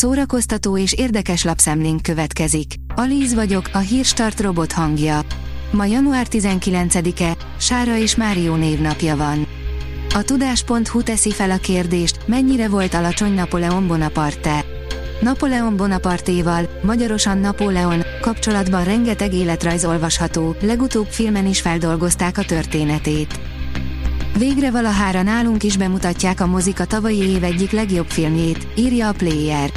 Szórakoztató és érdekes lapszemlénk következik. Alíz vagyok, a hírstart robot hangja. Ma január 19-e, Sára és Márió névnapja van. A tudás.hu teszi fel a kérdést, mennyire volt alacsony Napoleon Bonaparte. Napoleon Bonapartéval, magyarosan Napóleon, kapcsolatban rengeteg életrajz olvasható, legutóbb filmen is feldolgozták a történetét. Végre valahára nálunk is bemutatják a mozik a tavalyi év egyik legjobb filmjét, írja a Player.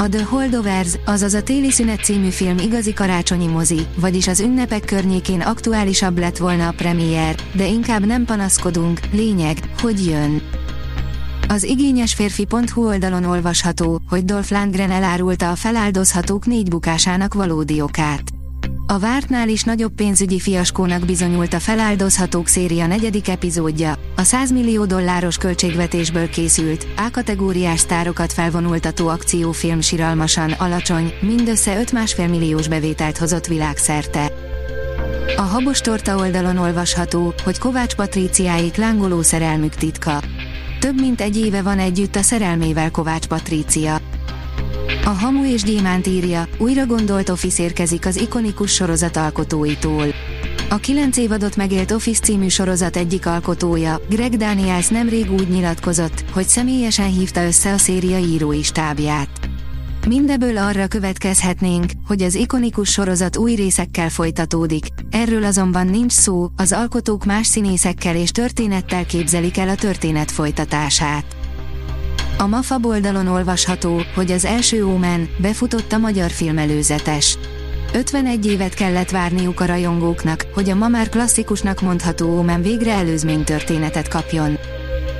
A The Holdovers, azaz a Téli Szünet című film igazi karácsonyi mozi, vagyis az ünnepek környékén aktuálisabb lett volna a premier, de inkább nem panaszkodunk, lényeg, hogy jön. Az igényes férfi.hu oldalon olvasható, hogy Dolph Lundgren elárulta a feláldozhatók négy bukásának valódi okát. A vártnál is nagyobb pénzügyi fiaskónak bizonyult a feláldozhatók széria negyedik epizódja, a 100 millió dolláros költségvetésből készült, A-kategóriás sztárokat felvonultató akciófilm siralmasan alacsony, mindössze 5,5 milliós bevételt hozott világszerte. A habos torta oldalon olvasható, hogy Kovács Patríciáik lángoló szerelmük titka. Több mint egy éve van együtt a szerelmével Kovács Patrícia. A Hamu és Gyémánt írja, újra gondolt Office érkezik az ikonikus sorozat alkotóitól. A kilenc évadot megélt Office című sorozat egyik alkotója, Greg Daniels nemrég úgy nyilatkozott, hogy személyesen hívta össze a széria írói stábját. Mindebből arra következhetnénk, hogy az ikonikus sorozat új részekkel folytatódik, erről azonban nincs szó, az alkotók más színészekkel és történettel képzelik el a történet folytatását. A MAFA oldalon olvasható, hogy az első Omen befutott a magyar film előzetes. 51 évet kellett várniuk a rajongóknak, hogy a ma már klasszikusnak mondható Omen végre előzménytörténetet kapjon.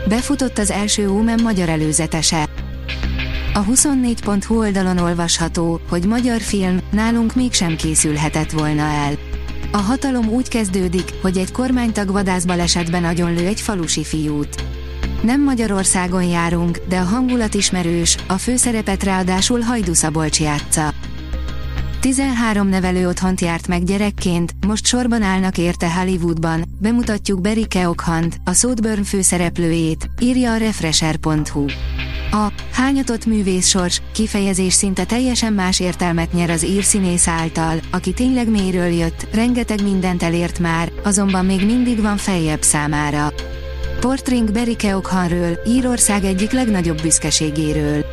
Befutott az első Omen magyar előzetese. A 24.hu oldalon olvasható, hogy magyar film nálunk mégsem készülhetett volna el. A hatalom úgy kezdődik, hogy egy kormánytag vadászbalesetben agyonlő egy falusi fiút. Nem Magyarországon járunk, de a hangulat ismerős, a főszerepet ráadásul Hajdu Szabolcs játsza. 13 nevelő otthont járt meg gyerekként, most sorban állnak érte Hollywoodban, bemutatjuk Barry Keoghant, a Southburn főszereplőjét, írja a Refresher.hu. A hányatott művész sors kifejezés szinte teljesen más értelmet nyer az írszínész által, aki tényleg mélyről jött, rengeteg mindent elért már, azonban még mindig van feljebb számára. Portring Barry Keoghanről, Írország egyik legnagyobb büszkeségéről.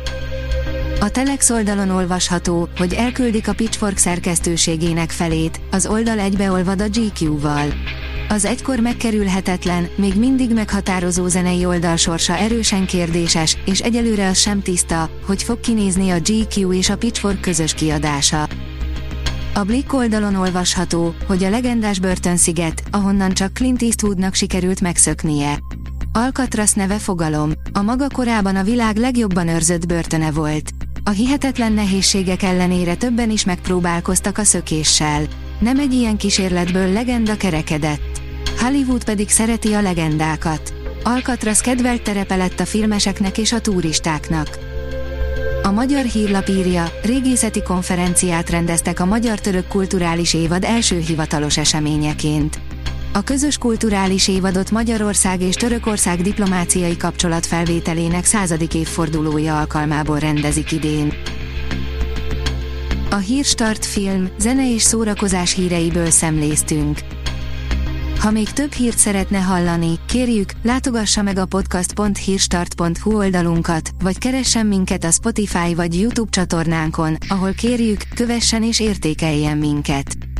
A Telex oldalon olvasható, hogy elküldik a Pitchfork szerkesztőségének felét, az oldal egybeolvad a GQ-val. Az egykor megkerülhetetlen, még mindig meghatározó zenei oldal sorsa erősen kérdéses, és egyelőre az sem tiszta, hogy fog kinézni a GQ és a Pitchfork közös kiadása. A Blick oldalon olvasható, hogy a legendás börtönsziget, ahonnan csak Clint Eastwoodnak sikerült megszöknie. Alcatraz neve fogalom, a maga korában a világ legjobban őrzött börtöne volt. A hihetetlen nehézségek ellenére többen is megpróbálkoztak a szökéssel. Nem egy ilyen kísérletből legenda kerekedett. Hollywood pedig szereti a legendákat. Alcatraz kedvelt terepe lett a filmeseknek és a turistáknak. A magyar hírlap írja, régészeti konferenciát rendeztek a Magyar-Török Kulturális Évad első hivatalos eseményeként. A közös kulturális évadot Magyarország és Törökország diplomáciai kapcsolat felvételének századik évfordulója alkalmából rendezik idén. A Hírstart film, zene és szórakozás híreiből szemléztünk. Ha még több hírt szeretne hallani, kérjük, látogassa meg a podcast.hírstart.hu oldalunkat, vagy keressen minket a Spotify vagy YouTube csatornánkon, ahol kérjük, kövessen és értékeljen minket.